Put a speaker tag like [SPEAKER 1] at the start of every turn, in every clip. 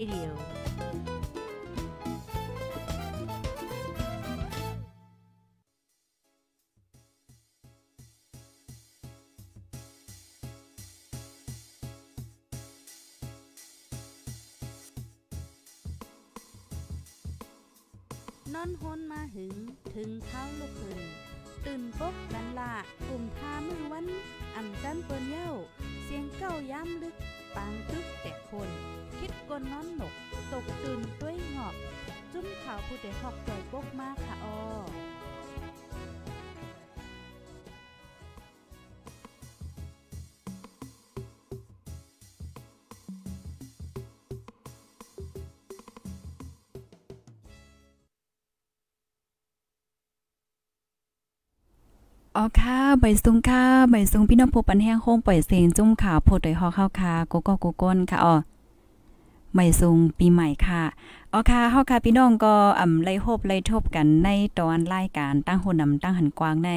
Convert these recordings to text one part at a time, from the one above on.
[SPEAKER 1] Radio นอนฮนมาหึงถึงเท้าลูกหึงตื่นปกกันละกลุ่มทามือวัน อ่ำจันเปิ้นเย้า เสียงเก้าย้ำลึก ปางตึกแต่คน คิดกนน้อนหนก ตกตื่นด้วยหงอบ จุ้มข่าวผู้ใดหอกจ่อยปกมากค่ะออ
[SPEAKER 2] อ๋อค่ะใบซุงค่ะใบซุงพี่น้องผู้ปันแห้งโฮงปล่อยเสียงจุ้มข่าวโพดโดฮอเข้าค่ะโกโก้โกก้นค่ะอ๋อ ใบซุงปีใหม่ค่ะอ๋อค่ะเฮาค่ะพี่น้องก็อ่ำไล่โฮบไล่ทบกันในตอนรายการตั้งหุ่นนำตั้งหันกวางใน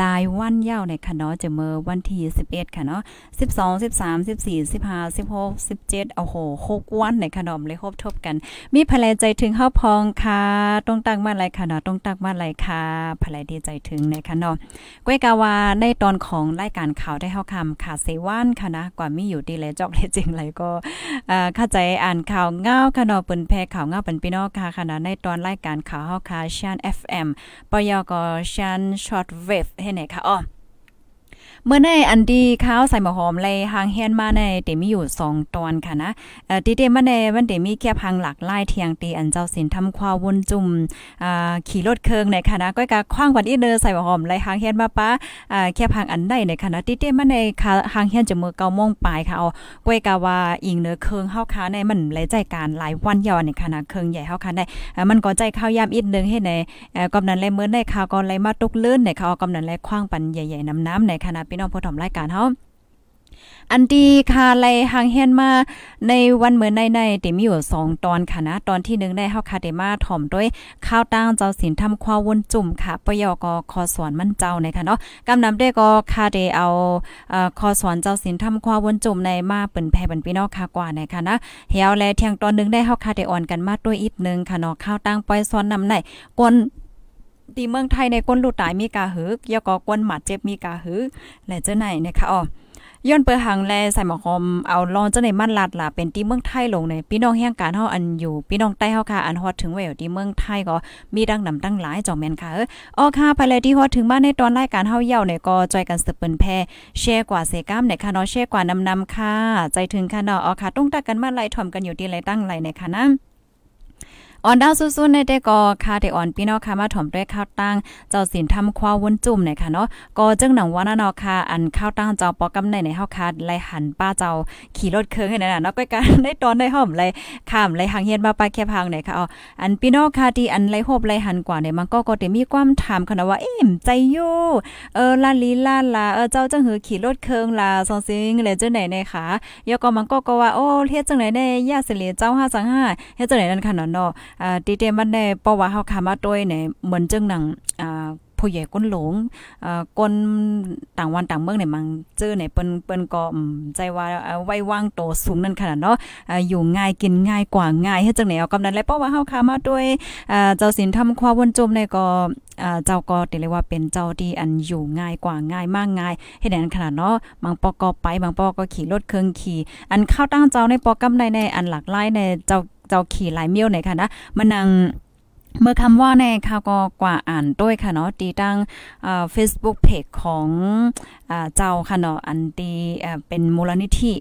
[SPEAKER 2] ลายวันยาวในค่ะเนาะจะเมื่อวันที่11ค่ะเนาะ12 13 14 15 16 17โอ้โห6วันในค่ะเนาะไล่โฮบทบกัน มีภรรยใจถึงเฮาพองค่ะต้องตั้งมาไรค่ะเนาะต้องตั้งมาไรค่ะภรรยดีใจถึงในค่ะเนาะก้อยกาวาในตอนของรายการข่าวได้เฮาคำค่ะเซวันค่ะนะกว่ามีอยู่ดีเลจอกเลยจริงเลยก็เอ่อเข้าใจอ่านข่าวเงาค่ะเนาะเปิ้นแพข่าวเงาเป็นพี่น้องค่ะขณะในตอนรายการข่าวเฮาค่ะชัน FM ปยก็ชันช็อตเวฟให้ไหนค่ะอ้อ เมื่อในอันดีข้าวใส่หมอหอมเลยหางเฮียนมาในเตมีอยู่2ตอนค่ะนะเอ่อติเตมาในมันเตมีแค่พังหลักไลายเทียงตีอันเจ้าสินทำความวนจุ่มอ่าขี่รถเครื่องในค่ะนะก็กะคว้างกว่าอีเดอใส่หมอหอมเลยหางเฮียนมาปะอ่าแค่พังอันใดในค่ะนะติเตมาในค่ะหางเฮียนจะมือ9โมงปลายค่ะเอาก้อยกะว่าอิงเนื้อเครื่องเฮาค่ะในมันหลายใจการหลายวันยาวในค่ะนะเครื่องใหญ่เฮาค่ะได้มันก็ใจข้าวยามอีกนึงให้ในเอ่อกำนันเลยมื้อในข่าวก็เลยมาตกลื่นในข่าวกำนันเลยคว้างปันใหญ่ๆน้ำๆในคณะพี่น้องผู้ถมรายการเฮาอันดีคาไลหางเฮียนมาในวันเหมือนในในเต็มีอยู่2ตอนค่ะนะ ตอนที่1ได้เฮาคาเดมาถ่อมด้วยข้าวตั้งเจ้าศีลทำความวนจุ่มค่ะปยกคอสวนมั่นเจ้าในค่ะเนาะกำนำได้ก็คาเดเอาเอ่อคอสวนเจ้าศีลทำความวนจุ่มในมาเปิ้นแพ่เป็นพี่น้องค่ะกว่าในค่ะนะเฮียวแลเที่ยงตอนนึงได้เฮาคาเดอ่อนกันมาด้วยอีกนึงค่ะเนาะข้าวตั้งป่อยซ้อนนำในกวน ตีเมืองไทยในก้นลูกตายมีกาหึกยก็กวนหมัดเจ็บมีกาหึและเจ้าไหนนะคะอ๋อย้อนเปิดหังแลใส่หมอหอมเอาลองเจ้าในมันลัดล่ะเป็นที่เมืองไทยลงในพี่น้องแห่งการเฮาอันอยู่พี่น้องใต้เฮาค่ะอันฮอดถึงไว้อยู่ที่เมืองไทยก็มีดังนำตั้งหลายจอมแม่นค่ะเออออค่ะภายในที่ฮอดถึงมาในตอนรายการเฮาเย่าเนี่ยก็จอยกันสืบเปิ้นแพแชร์กว่าเซกามในค่ะเนาะแชร์กว่านำนำค่ะ ใจถึงค่ะเนาะอ๋อค่ะต้องตักกันมาไล่ถ่อมกันอยู่ที่ไรตั้งไรในค่ะนะ ออนดาวซุๆในแต่ก็ค่ะได้อ่อนพี่น้องค่ะมาถ่อมด้วยข้าวตั้งเจ้าสินทำควาวนจุ่มเนี่ยค่ะเนาะก็จึงหนังว่านะเนาะค่ะอันข้าวตั้งเจ้าปอกำในในเฮาค่ะไล่หันป้าเจ้าขี่รถเครื่องให้นั่นน่ะเนาะก็การได้ตอนได้หอมไล่ข้ามไล่หางเฮียนมาไปแค่พังไหนค่ะอ๋ออันพี่น้องค่ะที่อันไล่โฮบไล่หันกว่าเนี่ยมันก็ก็ได้มีความถามค่ะนะว่าเอ๊ะใจอยู่เออลาลีลาลาเออเจ้าจังหือขี่รถเครื่องลาซองซิงเลยจังไหนในค่ะยก็มันก็ก็ว่าโอ้เฮ็ดจังไหนในย่าสิเลเจ้า525เฮ็ดจังไหนนั่นค่ะเนาะอ่าติเตมันในเพราะว่าเฮาคามาด้วยเนี่ยเหมือนจังหนังอ่าผู้ใหญ่ก้นหลงเอ่อก้นต่างวันต่างเมืองเนี่ยมันเจอเนี่ยเปิ้นเปิ้นก็ใจว่าไว้วางโตสูงนั่นขนาดเนาะอยู่ง่ายกินง่ายกว่าง่ายเฮ็ดจังไหนเอากำนั้นแล้วเพราะว่าเฮาคามาด้วยเจ้าศีลทำความวนจมเนี่ยก็เจ้าก็เรียกว่าเป็นเจ้าที่อันอยู่ง่ายกว่าง่ายมากง่ายเฮ็ดนั้นขนาดเนาะบางปอก็ไปบางปอก็ขี่รถเครื่องขี่อันเข้าตั้งเจ้าในปอกำในในอันหลากหลายในเจ้า เจ้าขี่หลายเมียวไหนค่ะนะมันนัง เมื่อคำว่าในข่าวก็กว่าอ่านด้วยค่ะเนาะตีตั้งเอ่อ Facebook Page ของอเจ้าค่ะเนาะอันตีเป็นมูลนิธิ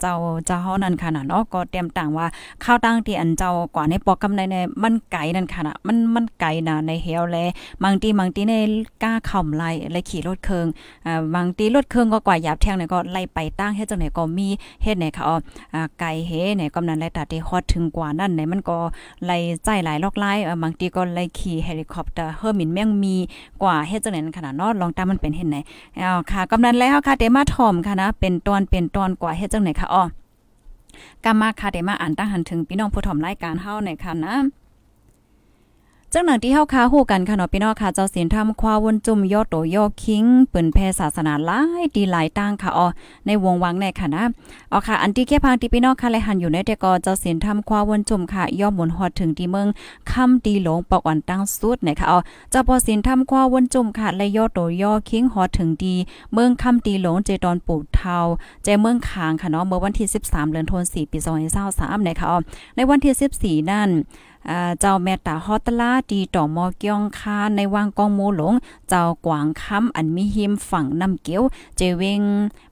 [SPEAKER 2] เจ้าเจ้าเฮานั่นค่ะเนาะก็เตรียมต่างว่าข้าวตั้งที่อันเจ้ากว่าในปอกกำในในมันไกลนั่นค่ะนะมันมันไกลนะในเฮวแลบางทีบางทีในกล้าข่ำไล่ไล่ขี่รถเครื่องบางทีรถเครื่องก็กว่าหยาบแทงเนี่ยก็ไล่ไปตั้งเฮ็ดจังไหนก็มีเฮ็ดไหนค่ะอ๋อไกลเฮเนี่ยกำนันไล่ตัดที่ฮอดถึงกว่านั่นเนี่ยมันก็ไล่ใจหลายลอกไล่บางตีก็ไล่ขี่เฮลิคอปเตอร์เฮอร์มินแม่งมีกว่าเฮ็ดจังไหนขนาดนอดลองตามมันเป็นเห็นไหนอ้าค่ะกำนันแล้วค่ะเดมาถอมค่ะนะเป็นตอนเป็นตอนกว่าเฮ็ดจังไหนค่ะอ๋อกามาค่ะเดมาอ่านตั้งหันถึงพี่น้องผู้ถอมรายการเฮาในค่ะนะ จจังหนังที่เฮาค้าฮู้กันค่ะเนาะพี่น้องค่ะเจ้าศีลธรรมควาวนจุ่มยอดโตยอคิงเปิ้นแพศาสนาหลายดีหลายตั้งค่ะอ๋อในวงวังในค่ะนะอ๋อค่ะ อันที่แค่พังที่พี่น้องค่ะเลยหันอยู่ในแต่ก็เจ้าศีลธรรมควาวนจุ่มค่ะย่อมหมุนฮอดถึงที่เมืองคำตีหลงปอกอ่อนตั้งสุดนะคะอ๋อเจ้าพอศีลธรรมควาวนจุ่มค่ะและยอดโตยอคิงฮอดถึงดีเมืองคำตีหลงเจตอนปู่เทาเจเมืองคางค่ะเนาะเมื่อวันที่ 13เดือนธันวาคมปี2023นะคะอ๋อในวันที่ 14 นั่น เจ้าแม่ตาฮอตลาดีต่อมอเกียงคาในวังกองโมหลง เจ้ากวางคำอันมีหิมฝั่งน้ำเกี้ยวเจเวง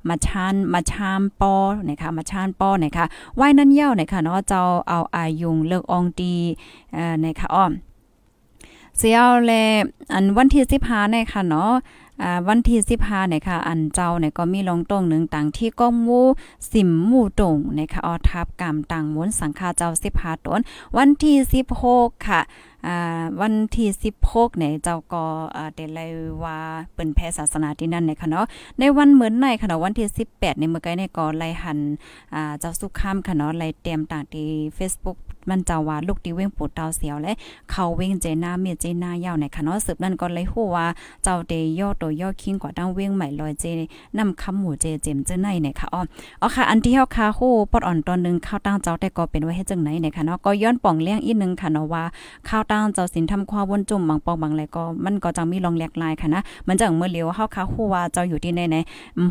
[SPEAKER 2] มาชานมาชามปอนะคะมาชานปอนะคะไว้นั่นเย้านะคะเนาะเจ้าเอาอายุงเลิกอองดีเอ่อนะคะอ้อมเสียวแลอันวันที่15เนี่ยค่ะเนาะ วันที่15เนี่ยค่ะ อันเจ้าเนี่ยก็มีลงตรงหนึ่งต่างที่ก้องมูสิมมูตรงนะคะออทับกรรมต่างม้วนสังฆาเจ้า15ตน วันที่16ค่ะวันที่16เนี่ยเจ้าก็เดลัยว่าเปิ้นแพศาสนาที่นั่นเนี่ยค่ะเนาะในวันเหมือนในค่ะเนาะวันที่ 18ในเมื่อกี้เนี่ยก็ไล่หันเจ้าสุขามค่ะเนาะไล่เตรียมต่างที่ Facebook มันเจ้าว่าลูกที่เว้งปูดเตาเสียวและเขาเว้งเจนาเมียเจนายาวในค่ะเนาะสืบนั่นก็เลยฮู้ว่าเจ้าเดย่อตัวย่อคิงกว่าตั้งเว้งใหม่ลอยเจนำคำหมู่เจเจมเจในเนี่ยค่ะอ๋ออ๋อค่ะ อันที่เฮาคาฮู้ปอดอ่อนตอนนึงข้าวตั้งเจ้าแต่ก็เป็นไว้ให้จังไหนเนี่ยค่ะเนาะก็ย้อนป่องเลี้ยงอีกนึงค่ะเนาะว่าข้าวตั้งเจ้าสินทำความวนจุ่มบางปองบางอะไรก็มันก็จังมีลองแหลกลายค่ะนะมันจังเมื่อเลียวเฮาคาฮู้ว่าเจ้าอยู่ที่ไหนไหน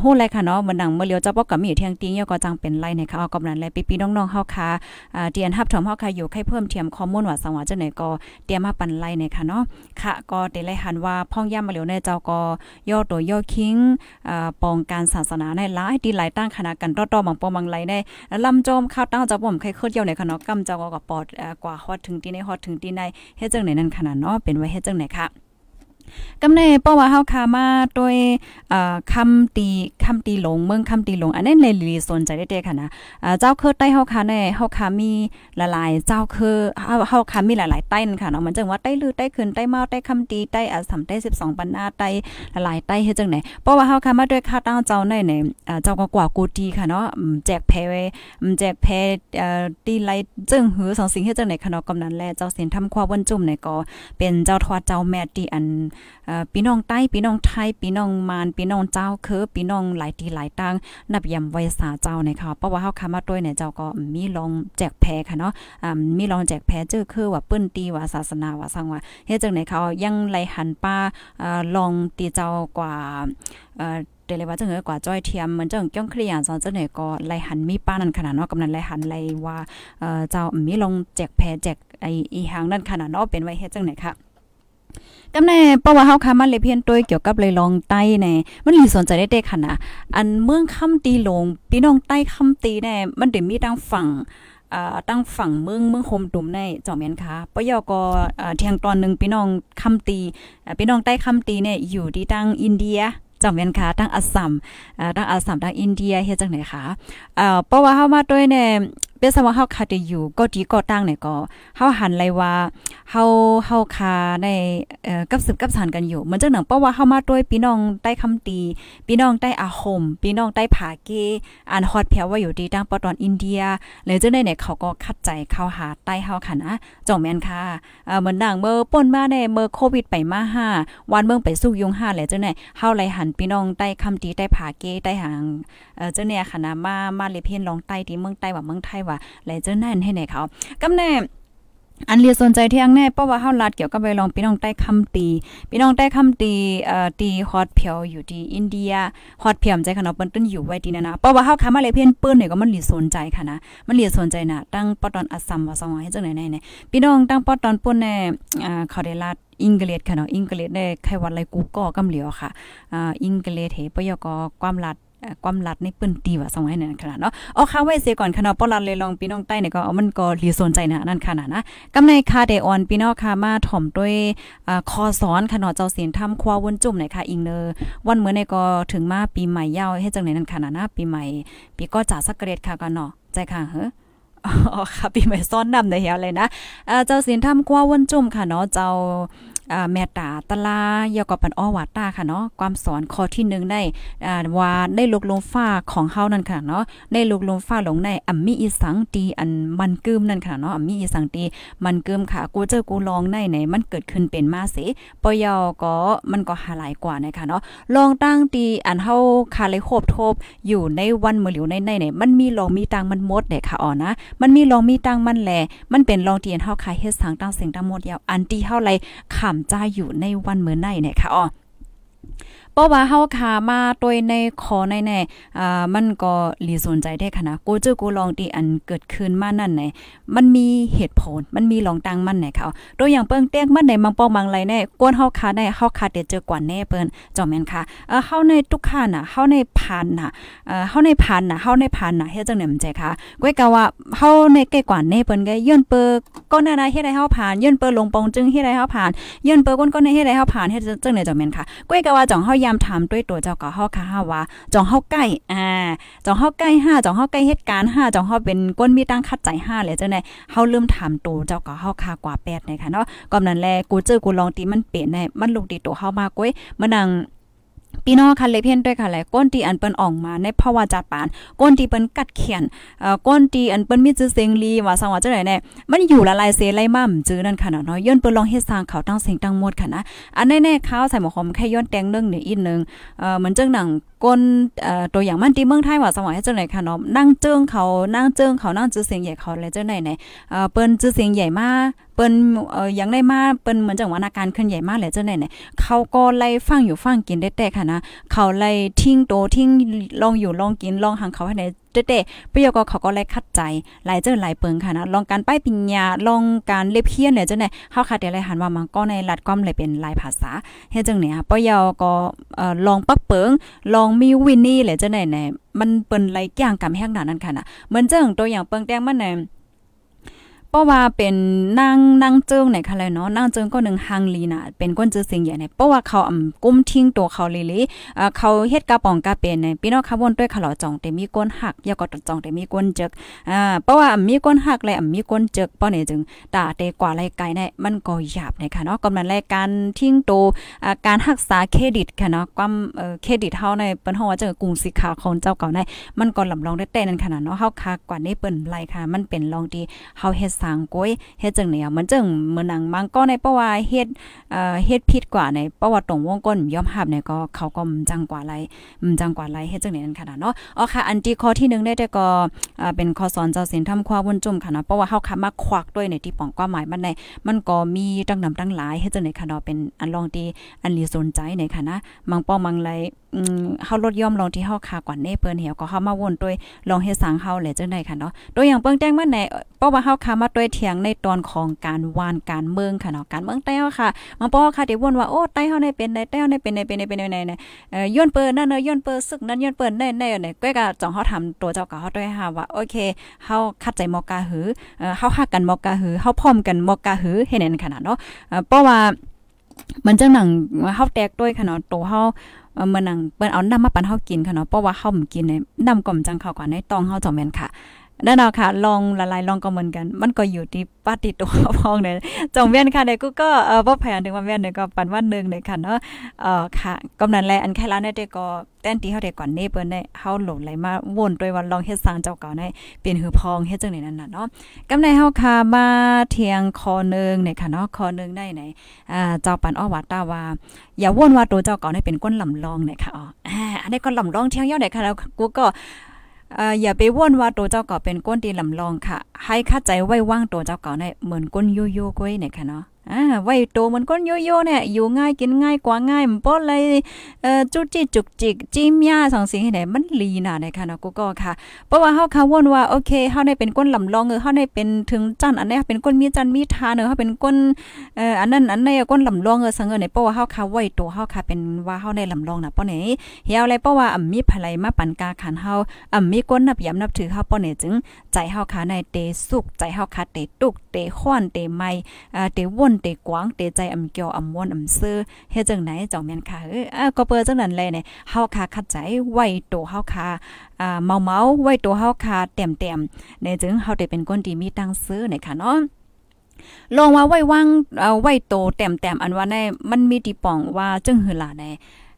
[SPEAKER 2] ฮู้ไรค่ะเนาะมันดังเมื่อเลียวเจ้าปอกก็มีอยู่เที่ยงติ้งก็จังเป็นไรเนี่ยค่ะเอากำนันแลปีๆน้องๆเฮาคาอ่าเตียนฮับถมเฮาคาอยู่ให้เพิ่มเทียมข้อมูลว่าสังวาจังไหนก็เตรียมมาปันไล่เนี่ยค่ะเนาะค่ะก็เตไล่หันว่าพ่องย่ามาเหลียวในเจ้าก็ย่อตัวย่อคิงอ่าปองการศาสนาในหลายดีหลายตั้งคณะกันต่อๆบางปองบางไล่ในลำโจมข้าวตั้งเจ้าผมใครเคยเดียวในค่ะเนาะกำเจ้าก็ปอดกว่าฮอดถึงที่ในฮอดถึงที่ในเฮ็ดจังไหนนั่นขนาดเนาะเป็นไว้เฮ็ดจังไหนค่ะ กำเนเพราะว่าเฮาคามาโดยเอ่อคำตีคำตีหลงเมืองคำตีหลง อันนั้นเลยลีสนใจได้ๆค่ะนะอ่าเจ้าคือใต้เฮาคาแน่เฮาคามีหลายๆเจ้าคือเฮาเฮาคามีหลายๆใต้นั่นค่ะเนาะมันจังว่าใต้ลือใต้ขึ้นใต้เมาใต้คำตีใต้อ่าสำใต้12ปันนาใต้หลายๆใต้เฮ็ดจังไหนเพราะว่าเฮาคามาด้วยค่าตั้งเจ้าในเนี่ยอ่าเจ้าก็กว่ากูตีค่ะเนาะแจกแพ้แจกแพ้เอ่อตีไลจึงหือสองสิ่งเฮ็ดจังไหนค่ะเนาะกำนันแลเจ้าเสียนทำความวันจุ่มเนี่ยก็เป็นเจ้าทวดเจ้าแม่ที่อันพี่น้องใต้พี่น้องไทยพี่น้องมานพี่น้องเจ้าคือพี่น้องหลายทีหลายตังนับยำไว้สาเจ้านะคะเพราะว่าเฮาคามาด้วยเนี่ยเจ้าก็มีลองแจกแพ้ค่ะเนาะอ่ามีลองแจกแพ้จื้อคือว่าเปิ้นตีว่าศาสนาว่าสังว่าเฮ็ดจังไหนเขายังไหลหันป้าอ่าลองตีเจ้ากว่าเอ่อเดลยว่าจังเอ๋กว่าจ้อยเทียมเหมือนจังจ้องเคลียร์จังจังไหนก็ไล่หันมีป้านั่นขนาดเนาะกำนันไล่หันไล่ว่าเอ่อเจ้ามีลองแจกแพ้แจกไออีหางนั่นขนาดเนาะเป็นไว้เฮ็ดจังไหนค่ะ กำแน่เพราะว่าเฮาคามันเลยเพียนตัวเกี่ยวกับเลยลองใต้แน่มันลีสนใจได้เด็กค่ะนะอันเมืองคำตีลงพี่น้องใต้คำตีแน่มันเดี๋ยวมีทางฝั่งอ่าตั้งฝั่งเมืองเมืองโฮมตุ่มในจอมแม่นค่ะปยก็เที่ยงตอนนึงพี่น้องคำตีพี่น้องใต้คำตีเนี่ยอยู่ที่ตั้งอินเดียจำเป็นค่ะทั้งอัสสัมอ่าทั้งอัสสัมทั้งอินเดียเฮ็ดจังได๋คะเอ่อเพราะว่าเฮามาด้วยเนี่ย เป็นสว่าเฮาคาได้อยู่ก็ดีก็ตั้งเนี่ยก็เฮาหันเลยว่าเฮาเฮาคาในเอ่อกับสืบกับสานกันอยู่เหมือนจังหนังเพราะว่าเฮามาด้วยพี่น้องใต้คำตีพี่น้องใต้อาคมพี่น้องใต้ผาเกอ่านฮอดแผวว่าอยู่ดีตั้งปตอนอินเดียเลยจังได๋เนี่ยเขาก็คัดใจเข้าหาใต้เฮาค่ะนะจ่องแม่นค่ะเอ่อเหมือนดังเมื่อป่นมาในเมื่อโควิดไปมา5วันเมืองไปสู้ยุง5แล้วจังได๋เฮาเลยหันพี่น้องใต้คำตีใต้ผาเกใต้หางเอ่อจังเนี่ยค่ะนะมามาเลเพนลองใต้ที่เมืองใต้ว่าเมืองไทยว่าไหลเจอนั่นให้ไหนเขากำแน่อันเรียสนใจที่ยังแน่เพราะว่าเฮาลัดเกี่ยวกับไปลองพี่น้องใต้คำตีพี่น้องใต้คำตีเอ่อตีฮอตเพียวอยู่ที่อินเดียฮอตเพียมใจค่ะเนาะเปิ้นตึ้นอยู่ไว้ที่นั่นนะเพราะว่าเฮาคามาเลยเพิ่นปื้นเนี่ยก็มันเรียสนใจค่ะนะมันเรียสนใจนะตั้งปอตอนอัสสัมว่าสองให้จังไหนๆเนี่ยพี่น้องตั้งปอตอนปุ่นแน่อ่าเขาได้ลัดอังกฤษค่ะเนาะอังกฤษได้ใครวัดไรกูก็กำเหลียวค่ะอ่าอังกฤษเฮปยกความลัด ความลัดในปืนตีว่าสองให้นั่นขนาดเนาะเอาค่ะไว้เสียก่อนขนาดปอลัดเลยลองพี่น้องใต้เนี่ยก็เอามันก็รีสนใจนะนั่นขนาดนะกำในคาเดออนพี่น้องค่ะมาถ่อมด้วยคอสอนขนาดเจ้าเสียนทำคว้าวนจุ่มไหนค่ะอิงเนอร์วันเมื่อในก็ถึงมาปีใหม่ยาวให้จังไหนนั่นขนาดนะปีใหม่ ปีก็จ่าสักเกรดค่ะกันเนาะใจค่ะเฮ้อ๋อค่ะปีใหม่ซ้อนนำในเฮียเลยนะเจ้าสินทำกว่าวนจุ่มค่ะเนาะเจ้า แม่ตาตลายอก็ปันอ้อวาตาค่ะเนาะความสอนข้อที่1ได้ว่าได้ลกลงฟ้าของเฮานั่นค่ะเนาะได้ลกลงฟ้าหลงในอัมมีอีสังตีอันมันกึมนั่นค่ะเนาะอัมมีอีสังตีมันกึมค่ะ กูเจอกูลองในไหนมันเกิดขึ้นเป็นมาเสิปยอก็มันก็หาหลายกว่านะคะเนาะลองตั้งตีอันเฮาคาเลยโคบทบอยู่ในวันมื้อหลิวในในไหนมันมีลองมีตังมันมดเด้ค่ะอ๋อนะมันมีลองมีตังมันแหลมันเป็นลองที่อันเฮาคาเฮ็ดสังตั้งเสียงตั้งหมดยาวอันที่เฮาไลขำจ้าอยู่ในวันเมื้อในเนี่ยค่ะอ๋อ เพราะว่าเฮาขามาตวยในขอในแน่อ่ามันก็หลีสนใจได้ค่ะนะกูเจอกูลองตีอันเกิดขึ้นมานั่นไหนมันมีเหตุผลมันมีลองตังมันไหนเขาตัวอย่างเปิ้งเตี้ยงมันในบางปองบางไรแน่กวนเฮาขาได้เฮาขาเดเจอกว่าแน่เปิ้นจอมแม่นค่ะเออเฮาในทุกขาน่ะเฮาในผ่านน่ะเอ่อเฮาในผ่านน่ะเฮาในผ่านน่ะเฮ็ดจังได๋มันใจค่ะก้อยกะว่าเฮาในใกล้กว่าแน่เปิ้นก็ย้อนเปิ้ก็น่ะเฮ็ดให้เฮาผ่านย้อนเปิ้ลงปองจึงเฮ็ดให้เฮาผ่านย้อนเปิ้ก้นก็เฮ็ดให้เฮาผ่านเฮ็ดจังได๋จอมแม่นค่ะก้อยกะว่าจ่องเฮายามถามด้วยตัวเจ้าก็เฮาค่ะฮาว่าจองเฮาใกล้อ่าจองเฮาใกล้5จองเฮาใกล้เหตุการณ์5จองเฮาเป็นก้นมีตั้งคัดใจ5เลยจังได๋เฮาลืมถามตัวเจ้าก็เฮาค่ะกว่า8นะคะเนาะก่อนนั้นแลกูเจอกูลองตีมันเปลี่ยนได้มันลงตีตัวเฮามากก้อยมันนัง พี่น้องคันเลยเพี้ยนด้วยค่ะแหละก้นตีอันเปิ้นออกมาในภาวะจัดปานก้นตีเปิ้นกัดเขียนเอ่อก้นตีอันเปิ้นมีจื้อเสียงลีว่าสังว่าจังได๋แน่มันอยู่ละลายเสไลมั่มจื้อนั่นค่ะเนาะย้อนเปิ้นลองเฮ็ดสร้างเขาตั้งเสียงตั้งหมดค่ะนะอันแน่ๆข้าวใส่หมอหอมแค่ย้อนแตงนึงนี่อีกนึงเอ่อเหมือนจังหนังก้นเอ่อตัวอย่างมันที่เมืองไทยว่าสมัยจังได๋ค่ะเนาะนั่งเจิงเขานั่งเจิงเขานั่งจื้อเสียงใหญ่เขาเลยจังได๋เนี่ยเอ่อเปิ้นจื้อเสียงใหญ่มาเปิ้นเอ่อยังได้มาเปิ้นเหมือนจังว่าอาการขึ้นใหญ่มากเลยจังได๋เนี่ยเขาก็ไล่ฟังอยู่ฟังกินได้แต่ค่ะนะเขาไล่ทิ้งโตทิ้งลองอยู่ลองกินลองหังเขาให้ได้เต้ๆประโยคก็เขาก็ไล่คัดใจหลายเจอหลายเปิงค่ะนะลองการป้ายปิญญาลองการเล็บเพี้ยนเนี่ยจังได๋เฮาคัดได้หันว่ามันก็ในรัดความเลยเป็นหลายภาษาเฮ็ดจังเนี่ยปยอก็เอ่อลองปักเปิงลองมีวินนี่แหละจังได๋แน่มันเปิ้นไล่ย่างกำแห้งหนานั้นค่ะนะเหมือนจังตัวอย่างเปิงแตงมันเนี่ย เพราะว่าเป็นนางนางเจิงไหนคะเลยเนาะนางเจิงก็หนึ่งฮังลีน่ะเป็นก้นจื้อสิ่งใหญ่เนี่ยเพราะว่าเขาอ่ำกุ้มทิ้งตัวเขาเลยเลยอ่าเขาเฮ็ดกระป๋องกระเป็นเนี่ยพี่น้องค่ะวนด้วยขลอจองแต่มีก้นหักยาก็จองแต่มีก้นเจึกอ่าเพราะว่าอ่ำมีก้นหักและอ่ำมีก้นเจึกเพราะเนี่ยจึงตาเตกว่าไรไกลเนี่ยมันก็หยาบเนี่ยค่ะเนาะกำลังรายการทิ้งตัวอ่าการรักษาเครดิตค่ะเนาะความเอ่อเครดิตเฮาในเปิ้นเฮาว่าจังกรุงสิขาของเจ้าเก่าในมันก็ลำลองได้แต่นั่นขนาดเนาะเฮาคักกว่านี้เปิ้นไรค่ะมันเป็นลองที่เฮาเฮ็ดสางก้อยเฮ็ดจังเนี่ยมันจังเหมือนหนังมังก็ในเพราะว่าเฮ็ดเอ่อเฮ็ดผิดกว่าในเพราะว่าตรงวงก้นยอมรับเนี่ยก็เขาก็จังกว่าไรจังกว่าไรเฮ็ดจังเนี่ยนั่นขนาดเนาะอ๋อค่ะ อันที่ข้อที่1ได้แต่ก็เป็นข้อสอนเจ้าศีลทำความวนจุ่มค่ะเนาะเพราะว่าเฮาค่ะมาควักด้วยในที่ป้องความหมายมันในมันก็มีตั้งนำตั้งหลายเฮ็ดจังได๋ค่ะเนาะเป็นอันลองที่อันลีสนใจในค่ะนะมังป้องมังไรอืมเฮาลดย่อมลงที่เฮาคากว่าเน่เปิ้นเหี่ยวก็เฮามาวนด้วยลองเฮ็ดสังเฮาแหละจังได๋ค่ะเนาะตัวอย่างเปิ้งแจ้งมาในเพราะว่าเฮาคามาด้วยเถียงในตอนของการวานการเมืองค่ะเนาะการเมืองแต้วค่ะมันป้อค่ะที่วนว่าโอ้ใต้เฮาได้เป็นได้แต้วได้เป็นได้เป็นได้เป็นได้ในเอ่อย้อนเปิ้นนั่นเนาะย้อนเปิ้นซึกนั่นย้อนเปิ้นแน่ๆเนี่ยก้อยก็จ่องเฮาทำตัวเจ้าก็เฮาด้วยค่ะว่าโอเคเฮาคัดใจมอกาหือเอ่อเฮาฮักกันมอกาหือเฮาพร้อมกันมอกาหือเฮ็ดนั่นขนาดเนาะเพราะว่ามันจังหนังเฮาแตกด้วยค่ะเนาะตัวเฮาเมื่อนังเปิ้นเอาน้ำมาปั่นเฮากินค่ะเนาะเพราะว่าเฮาบ่กินในน้ำก่อมจังเข้าก่อนในตองเฮาจ่อแม่นค่ะ นั่นเนาค่ะ ลองละลายลองก็เหมือนกัน มันก็อยู่ที่ปฏิตัวพองเนี่ยจงเวียนค่ะเด็กกูก็เอ่อบ่แผนถึงว่าเวียนเนี่ยก็ปันวันนึงเนี่ยค่ะเนาะเอ่อค่ะกำนันแลอันแค่ละเนี่ยเด็กก็แต้นที่เฮาได้ก่อนเน่เปิ้นได้เฮาหลงไหลมาวนด้วยว่าลองเฮ็ดสร้างเจ้าเก่าได้เปลี่ยนหือพองเฮ็ดจังได๋นั่นน่ะเนาะกำในเฮาค่ะมาเทียงคอนึงเนี่ยค่ะเนาะคอนึงได้ไหนอ่าเจ้าปันอ้อวัดตาว่าอย่าวนว่าตัวเจ้าเก่าได้เป็นก้นลำลองเนี่ยค่ะอ๋ออ่าอันนี้ก้นลำลองเที่ยงยอดเนี่ยค่ะแล้วกูก็ อย่าไปว่นว่าตัวเจ้าเก่าเป็นก้นตีลำลองค่ะ ให้เข้าใจไว้ว่างตัวเจ้าเก่าเนี่ยเหมือนก้นยู่ย่ก้อยเนี่ยค่ะเนาะ อ่าไว้โตมันก้นโยโย่เนี่ยอยู่ง่ายกินง่ายกว่าง่ายมันบ่เลยเอ่อจุจิจุกจิกจิ้มยาสองสิ่งให้ไหนมันลีน่ะในค่ะเนาะกูก็ค่ะเพราะว่าเฮาคาวนว่าโอเคเฮาได้เป็นก้นลำลองเออเฮาได้เป็นถึงจันอันนี้เป็นก้นมีจันมีทาเนอเฮาเป็นก้นเอ่ออันนั้นอันนี้ก้นลำลองเออสังเออในเพราะว่าเฮาคาไว้โตเฮาคาเป็นว่าเฮาได้ลำลองน่ะป้อไหนเฮียอะไรเพราะว่าอ่ำมีภลัยมาปันกาขันเฮาอ่ำมีก้นนับยำนับถือเฮาป้อไหนจึงใจเฮาคาในเตสุกใจเฮาคาเตตุกเตข้อนเตไม้อ่าเตวนเตกวางเตใจอำเกียวอำมวนอำซื้อเฮ็ดจังไหนจ่องแม่นค่ะเอออ่าก็เปิดจังนั้นเลยเนี่ยเฮาคาคัดใจไว้โตเฮาคาอ่าเมาๆไว้โตเฮาคาเต็มๆในจึงเฮาได้เป็นคนที่มีตังซื้อเนี่ยค่ะเนาะลองว่าไว้ว่างเอาไว้โตแต้มๆอันว่าในมันมีติป่องว่าจึงหือล่ะใน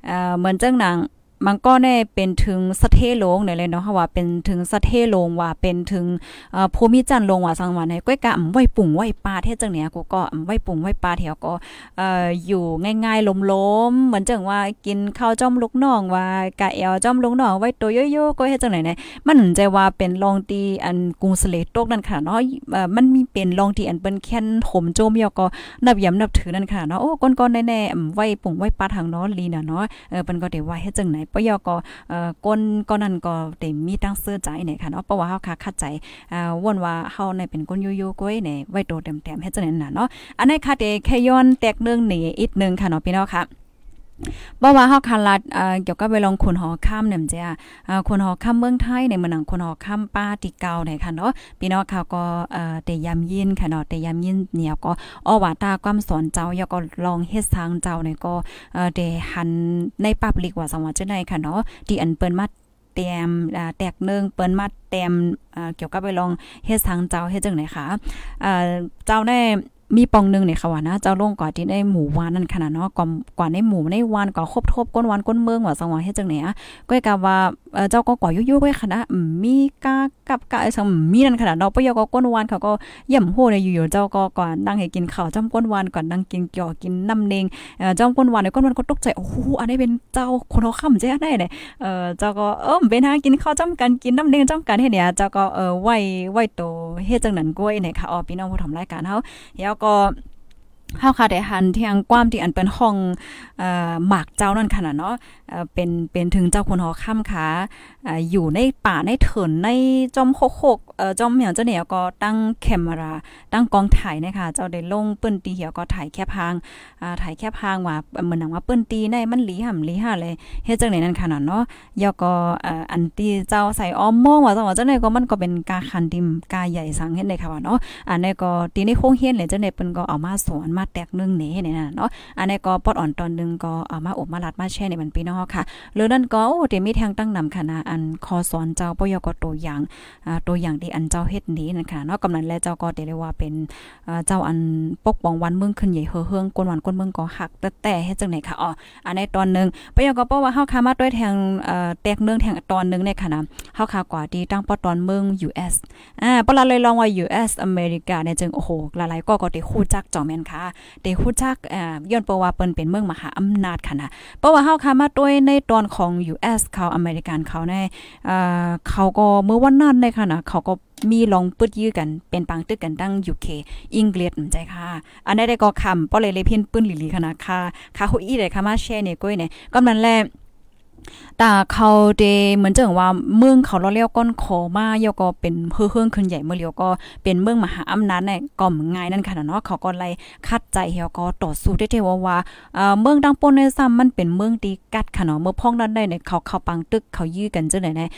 [SPEAKER 2] เอ่อเหมือนจังนาง มันก็แน่เป็นถึงสะเทโลงเนี่ยเลยเนาะว่าเป็นถึงสะเทโลงว่าเป็นถึงเอ่อภูมิจันลงว่าสังวันในก้อยกะอำไว้ปุ่งไว้ปลาเทศจังเนี่ยกูก็อำไว้ปุ่งไว้ปลาแถวก็เอ่ออยู่ง่ายๆล้มๆเหมือนจังว่ากินข้าวจ้อมลูกน้องว่ากะแอวจ้อมลูกน้องไว้ตัวโยๆก็เฮ็ดจังไหนเนี่ยมันใจว่าเป็นลองตีอันกรุงสเลตกนั่นค่ะเนาะมันมีเป็นลองที่อันเปิ้นแค่นถมโจมยอก็นับยำนับถือนั่นค่ะเนาะโอ้ก้นๆแน่ๆอำไว้ปุ่งไว้ปลาทางเนาะลีน่ะเนาะเออเปิ้นก็ได้ว่าเฮ็ดจังไหนปยอก็เอ่อก้นก็นั่นก็เต็มมีตั้งเสื้อใจเนี่ยค่ะเนาะเพราะว่าเฮาค่ะคัดใจอ่าว่นว่าเฮาในเป็นก้นโยโย่ก้อยเนี่ยไว้โตเต็มๆเฮ็ดจังได๋นน่ะเนาะอันนี้ค่ะเดแค่ย้อนแตกเรื่องหนีอีกนึงค่ะเนาะพี่น้องค่ะ บ่ว่าเฮาคันลัดเอ่อเกี่ยวกับไปลองคนหอข้ามเนี่ยจ้ะอ่าคนหอข้ามเมืองไทยในเมืองคนหอข้ามป้าติเก่าเนี่ยค่ะเนาะพี่น้องค่ะก็เอ่อเตยามยินค่ะเนาะเตยามยินเนี่ยก็อ้อว่าตาความสอนเจ้าอย่าก็ลองเฮ็ดทางเจ้าเนี่ยก็เอ่อได้หันในปับลิกว่าสังว่าจังได๋ค่ะเนาะที่อันเปิ้นมาเตรียมแตกเนึงเปิ้นมาเตรียมเกี่ยวกับไปลองเฮ็ดทางเจ้าเฮ็ดจังได๋ค่ะอ่าเจ้าได้ มีปองนึงเนี่ยค่ะว่านะเจ้าลงก่อนที่ได้หมู่วานนั่นขนาดเนาะก่อนก่อนในหมู่ในวานก็ครบทบก้นวานก้นเมืองว่าสังวาเฮ็ดจังได๋อะก็กะว่าเออเจ้าก็ก่อยุๆไว้ค่ะนะอืมมีกากับกะไอ้ซังมีนั่นขนาดเนาะปยก็ก้นวานเขาก็ย่ำโหเนี่ยอยู่ๆเจ้าก็ก่อนนั่งให้กินข้าวจ้ำก้นวานก่อนนั่งกินเกี่ยวกินน้ำเนงเอ่อจ้ำก้นวานเนี่ยก้นวานก็ตกใจโอ้โหอันนี้เป็นเจ้าคนเฮาค่ำใจได้เนี่ยเอ่อเจ้าก็เออเป็นหากินข้าวจ้ำกันกินน้ำเนงจ้ำกันเฮ็ดเนี่ยเจ้าก็เออไหว้ไหว้โตเฮ็ดจังนั้นก้อยเนี่ยค่ะอ๋อพี่น้องผู้ทำรายการเฮาแล้วก็ เฮาค่ะได้หันเทียงความที่อันเป็นห้องเอ่อหมากเจ้านั่นขนาดเนาะเป็นเป็นถึงเจ้าคนหอค่ำค่ะอ่าอยู่ในป่าในเถินในจอมโคกเอ่อจอมเหมียวเจ้าเนี่ยก็ตั้งแคมราตั้งกองถ่ายนะคะเจ้าได้ลงเปิ้นตีเหี่ยวก็ถ่ายแคบพางอ่าถ่ายแคบพางว่าเหมือนหนังว่าเปิ้นตีในมันหลีห่ำหลีห่าเลยเฮ็ดจังได๋นั่นขนาดเนาะยอก็อันที่เจ้าใส่อ้อมมองว่าจังว่าจังได๋ก็มันก็เป็นกาคันดิมกาใหญ่สังเฮ็ดได้ค่ะว่าเนาะอันนี้ก็ตีในโคงเฮียนเลยจังได๋เปิ้นก็เอามาสอนมาแตกนึงนี่เนี่ยนะเนาะอันนี้ก็ปอดอ่อนตอนนึงก็เอามาอบมาลัดมาแช่ในมันพี่น้องค่ะหรือนั่นก็โอ้เดี๋ยวมีทางตั้งนำค่ะนะอันคอสอนเจ้าปยก็ตัวอย่างอ่าตัวอย่างที่อันเจ้าเฮ็ดนี้นั่นค่ะเนาะกำนันและเจ้าก็เรียกว่าเป็นเอ่อเจ้าอันปกป้องวันเมืองขึ้นใหญ่เฮือเฮืองกวนวันกวนเมืองก็หักแต่แต่เฮ็ดจังไหนค่ะอ๋ออันในตอนนึงปยก็เพราะว่าเฮาคามาด้วยแทงเอ่อแตกเนืองแทงตอนนึงเนี่ยค่ะนะเฮาคากว่าที่ตั้งปอตอนเมือง US อ่าปลาเลยลองว่า US อเมริกาเนี่ยจึงโอ้โหหลายๆก็ก็ได้ฮู้จักจอแม่นค่ะได้ฮู้จักอ่าย้อนเพราะว่าเปิ้นเป็นเมืองมหาอำนาจค่ะนะเพราะว่าเฮาค่ะมาด้วยในตอนของ US เขาอเมริกันเขาในเอ่อเขาก็เมื่อวันนั้นเลยค่ะนะเขาก็มีลองปึดยื้อกันเป็นปังตึกกันตั้ง UK อังกฤษใจค่ะ อันนี้ได้ก็คำป้อเลยเลยเพี้ยนปื้นหลีๆค่ะนะค่ะค่ะฮู้อีเลยค่ะมาแชร์เนี่ยก้อยเนี่ยก็มันแล แต่เขาเดเหมือนจังว่าเมืองเขาเราเรียกก้อนขอมาเยก็เป็นเฮืองขึ้นใหญ่เมื่อเลียวก็เป็นเมืองมหาอำนาจในก่อมง่ายนั่นค่ะเนาะเขาก็ไล่คัดใจเฮาก็ต่อสู้ได้เทว่าว่าเมืองดังปนในซ้ำมันเป็นเมืองตีกัดค่ะเนาะเมื่อพ้องนั้นได้เนี่ยเขาเข้าปังตึกเขายื้อกันจังได๋เนี่ย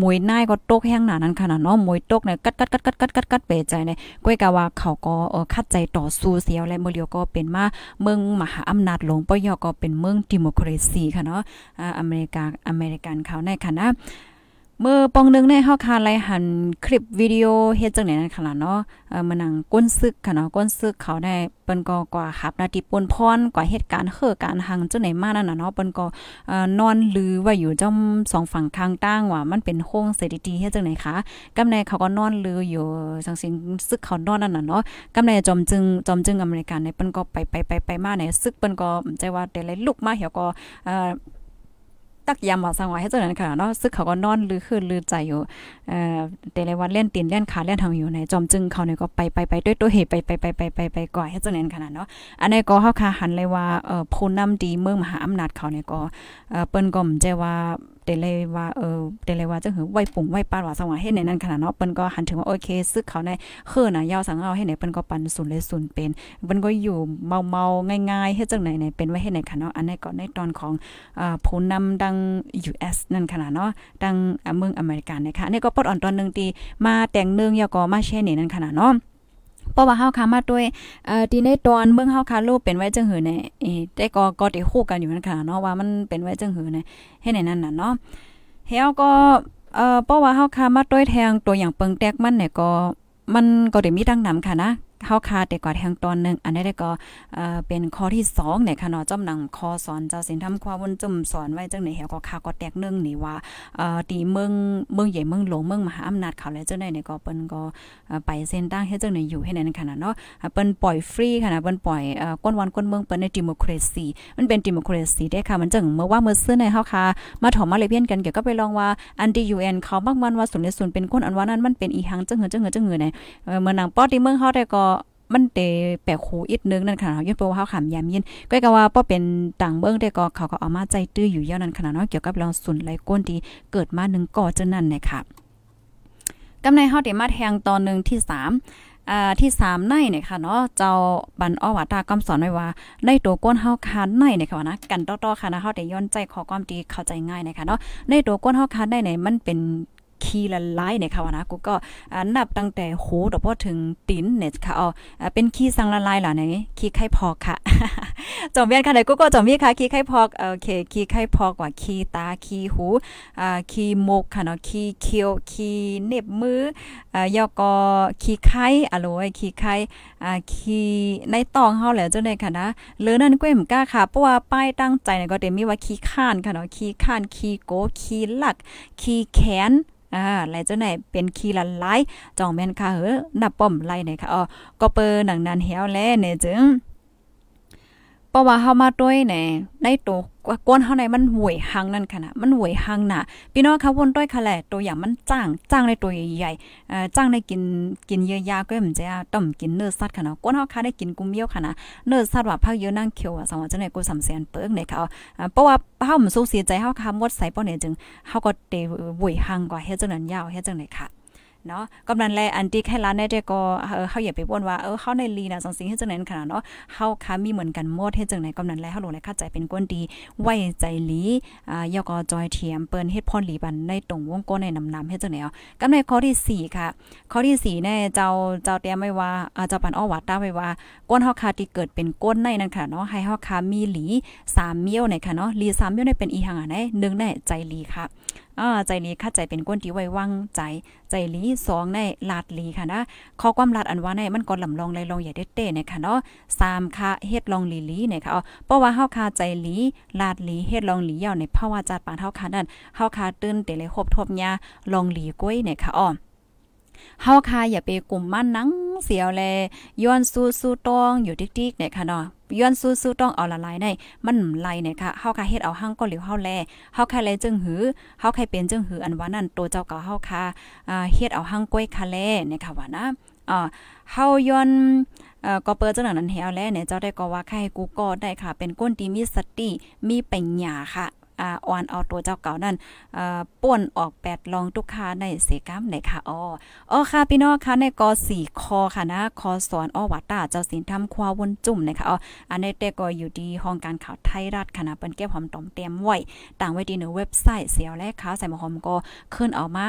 [SPEAKER 2] มวยนายก็ตกแห้งหนานั้นค่ะเนาะมวยตกเนี่ยกัดกัดกัดกัดกัดกัดกัดเปใจเนี่ยก้อยกะว่าเขาก็เออคัดใจต่อสู้เสียวและเมื่อเลียวก็เป็นมาเมืองมหาอำนาจหลวงปยก็เป็นเมืองดิโมคราซีค่ะเนาะอ่าอเมริกาอเมริกันเขาในค่ะนะเมื่อปองนึงในเฮาคาไลหันคลิปวิดีโอเฮ็ดจังไหนนั่นค่ะล่ะเนาะเอ่อมันนังก้นซึกค่ะเนาะก้นซึกเขาได้เปิ้นก็กว่าหับนาทีปนพรกว่าเหตุการณ์เฮือการหังจังไหนมานั่นน่ะเนาะเปิ้นก็เอ่อนอนลือไว้อยู่จ้อมสองฝั่งข้างตั้งว่ามันเป็นโค้งเศรษฐกิจเฮ็ดจังไหนคะกำในเขาก็นอนลืออยู่สังสิงซึกเขานอนนั่นน่ะเนาะกำในจอมจึงจอมจึงอเมริกันในเปิ้นก็ไปไปไปไปมาในซึกเปิ้นก็ใจว่าแต่ละลุกมาเหี่ยวก็เอ่อ ตักยามว่าสังว่าให้เจ้านั้นค่ะเนาะซึกเขาก็นอนลือคืนลือใจอยู่เอ่อแต่ละวันเล่นตีนเล่นขาเล่นทำอยู่ในจอมจึงเขาเนี่ยก็ไปไปไปด้วยตัวเหตุไปไปไปไปไปไปก่อยให้เจ้านั้นขนาดเนาะอันนี้ก็เฮาคาหันเลยว่าเอ่อผู้นำดีเมืองมหาอำนาจเขาเนี่ยก็เอ่อเปิ้นก็มใจว่า แต่เลยว่าเออแต่เลยว่าจังหือไว้ปุ่งไว้ปาดว่าสว่างเฮ็ดในนั้นขนาดเนาะเปิ้นก็หันถึงว่าโอเคซึกเขาในเคือน่ะยาวสังเอาให้ไหนเปิ้นก็ปันศูนย์เลยศูนย์เป็นเปิ้นก็อยู่เมาๆง่ายๆเฮ็ดจังไหนเนี่ยเป็นไว้เฮ็ดในค่ะเนาะอันนี้ก็ในตอนของอ่าผู้นำดัง US นั่นขนาดเนาะดังเมืองอเมริกันนะคะนี่ก็ปลดอ่อนตอนนึงตีมาแต่งเนึงยาก็มาแช่นี่นั่นขนาดเนาะ เพราะว่าเฮาคามาด้วยเอ่อที่ในตอนเมืองเฮาคารูปเป็นไว้จังหือในเอแต่ก็ก็ได้คู่กันอยู่นั่นค่ะเนาะว่ามันเป็นไว้จังหือในให้ในนั้นน่ะเนาะเฮาก็เอ่อเพราะว่าเฮาคามาด้วยแทงตัวอย่างเปิงแตกมันเนี่ยก็มันก็ได้มีดังนำค่ะนะเฮาคาแต่ก่อแทงตอนนึง อันนี้ได้ก็เอ่อเป็นข้อที่2เนี่ยค่ะเนาะจำหนังคอสอนเจ้าสินทำความวนจุ่มสอนไว้จังไหนเฮาก็คาก็แตกนึงนี่ว่าเอ่อตีเมืองเมืองใหญ่เมืองหลวงเมืองมหาอำนาจเขาแล้วจังได๋เนี่ยก็เปิ้นก็ไปเส้นตั้งเฮ็ดจังไหนอยู่ให้นั่นขนาดเนาะเปิ้นปล่อยฟรีค่ะนะเปิ้นปล่อยเอ่อก้นวันก้นเมืองเปิ้นในดิโมคราซีมันเป็นดิโมคราซีได้ค่ะมันจังเมื่อว่าเมื่อซื้อในเฮาคามาถอมมาเลยเพียนกันเกี่ยวก็ไปลองว่าอันดียูเอ็นเขาบางวันว่าสุนในส่วนเป็นคนอันว่านั้นมันเป็นอีหังจังเหือจังเหือจังเหือเนี่ยเมื่อนางป้อที่เมืองเฮาได้ก็ มันเตแปลกหูอีกนึงนั่นค่ะเฮายึดโปเฮาขำยามยินก็ก็ว่าป้อเป็นต่างเบิ่งได้ก็เขาก็เอามาใจตื้ออยู่เยานั้นขนาดเนาะเกี่ยวกับเรื่องสุนไหลก้นที่เกิดมา1ก่อจังนั้นเนี่ยค่ะกำในเฮาได้มาแทงตอนนึงที่3อ่าที่3ในเนี่ยค่ะเนาะเจ้าบันอวาตากำสอนไว้ว่าในตัวก้นเฮาคานในเนี่ยค่ะนะกันต่อๆค่ะนะเฮาได้ย้อนใจขอความดีเข้าใจง่ายนะคะเนาะในตัวก้นเฮาคานได้เนี่ยมันเป็น คีละลายเนี่ยค่ะวนะกูก็นับตั้งแต่หูต่อพอถึงติ้นเนี่ยค่ะเอ๋อเป็นคีสังละลายล่ะไหนคีไข่พอกค่ะจอมเวียนค่ะไหนกูก็จอมมีค่ะคีไข่พอกโอเคคีไข่พอกว่าคีตาคีหูอ่าคีมกค่ะเนาะคีเคียวคีเน็บมืออ่ายอก็คีไข่อะโลยคีไข่อ่าคีในตองเฮาแล้วจังได๋ค่ะนะเลือนั่นก้มก้าค่ะเพราะว่าป้ายตั้งใจเนี่ยก็เต็มมีว่าคีข้านค่ะเนาะคีข้านคีโกคีหลักคีแขนอ่าไหลเจ้าไหนเป็นคีละลายจองแม่นค่ะเฮ้อนับป้อมไล่เนี่ยค่ะอ๋อก็เปิหนังนันเหี่ยวแลเนี่ยจึง ราะว่าเฮามาด้วยในในตัวก้นเฮาในมันห่วยหังนั่นค่ะนะมันห่วยหังน่ะพี่น้องคะวนด้วยค่ะแหละตัวอย่างมันจ้างจ้างในตัวใหญ่ๆเอ่อจ้างได้กินกินเยอะยาก็มันจะต้มกินเนื้อสัตว์ค่ะเนาะก้นเฮาค่ะได้กินกุ้มเมียวค่ะนะเนื้อสัตว์ว่าพักเยอะนั่งเขียวอะสองว่าจังได๋กูสำแสนเปิ้งเนี่ยค่ะเพราะว่าเฮามันสู้เสียใจเฮาค่ะหมดใส่ป้อเนี่ยจึงเฮาก็เตหวยหังกว่าเฮ็ดจังนั้นยาวเฮ็ดจังได๋ค่ะ เนาะกำนันแลอันที่แค่ร้านได้ก็เออเฮาอย่าไปบ่นว่าเออเฮาในลีนะสังสิงเฮ็ดจังได๋ขนาดเนาะเฮาค่ะมีเหมือนกันหมดเฮ็ดจังได๋กำนันแลเฮาลงในเข้าใจเป็นก้นดีไว้ใจลีอ่ายอกอจอยเทียมเปิ้นเฮ็ดพรหลีบันในตรงวงก้นในนำนำเฮ็ดจังได๋อ๋อกำในข้อที่ 4 ค่ะ ข้อที่4แน่เจ้าเจ้าเตรียมไว้ว่าอ่าเจ้าปันอ้อว่าตาไว้ว่าก้นเฮาค่ะที่เกิดเป็นก้นในนั่นค่ะเนาะให้เฮาค่ะมีหลี3เมี้ยวในค่ะเนาะหลี3เมี้ยวในเป็นอีหังอะไหน1ในใจลีค่ะ อ่าใจลีคัดใจเป็นก้นที่ไว้วางใจ ใจลีสองในลาดลีค่ะนะข้อความลาดอันว่าในมันก็ลำลองเลยลองอย่าเด็ดเต้เนี่ยค่ะเนาะสามค่ะเฮ็ดลองลีลีเนี่ยค่ะอ๋อเพราะว่าเฮาคาใจลีลาดลีเฮ็ดลองลียาวในภาวะจัดปานเฮาคานั่นเฮาคาตื่นเตเลยครบทบยาลองลีก้อยเนี่ยค่ะอ๋อเฮาคาอย่าไปกลุ่มมั่นนังเสียวแลย้อนสู้สู้ตองอยู่ติ๊กๆเนี่ยค่ะเนาะ ย้อนสู้ๆต้องเอาละลายในมันไหลเนี่ยค่ะเฮาค่ะเฮ็ดเอาหั่งก็เหลียวเฮาแลเฮาค่ะแลจึงหือเฮาค่ะเป็นจึงหืออันว่านั่นตัวเจ้าเก่าเฮาค่ะอ่าเฮ็ดเอาหั่งก้อยค่ะแลเนี่ยค่ะว่านะอ่าเฮาย้อนเอ่อก็เปิดจังนั้นแฮวแลเนี่ยเจ้าได้ก็ว่าใครกูก็ได้ค่ะ เป็นก้นที่มีสติมีปัญญาค่ะ อ่าอ่อนเอาตัวเจ้าเก่านั่นอ่าป่วนออกแปดลองทุกคาในเสกามในค่ะอ๋ออ๋อค่ะพี่น้องค่ะในกอ4คอค่ะนะคอสอนอ้อวัดตาเจ้าศีลทำควาวนจุ่มนะคะอ๋ออันนี้แต่ก็อยู่ที่ห้องการข่าวไทยรัฐค่ะนะเปิ้นเก็บหอมตอมเตรียมไว้ต่างไว้ที่ในเว็บไซต์เสียวและข่าวใส่หมอหอมก็ขึ้นออกมา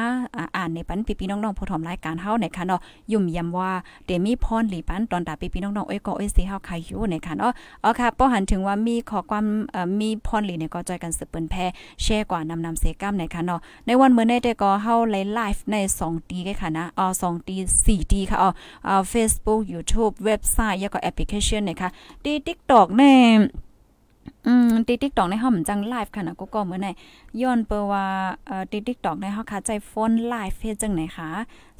[SPEAKER 2] อ่านในปันพี่ๆน้องๆผู้ถมรายการเฮาในค่ะเนาะยุ่มยำว่าเดมีพรหลีปันตอนตาพี่ๆน้องๆเอ้ยก็เอ้ยสิเฮาใครอยู่ในค่ะเนาะอ๋อค่ะป้อหันถึงว่ามีขอความมีพรหลีเนี่ยก็จอยกันสืบปิ้นแพแชร์กว่านำนำเซกัมในค่ะเนาะในวันเมื่อในแต่ก็เฮาไลฟ์ใน2ตีค่ะนะอ๋อ2ตี4ตีค่ะอ๋ออ่า Facebook YouTube เว็บไซต์แล้วก็แอปพลิเคชันนะคะดี TikTok แน่อืมตี TikTok ในหมือนจังไลฟ์ค่ะนะกูก็เหมือนในย้อนเปว่าเอ่อตี TikTok ในเฮาค่ะใจโฟนไลฟ์เฮ็ดจังไหนคะ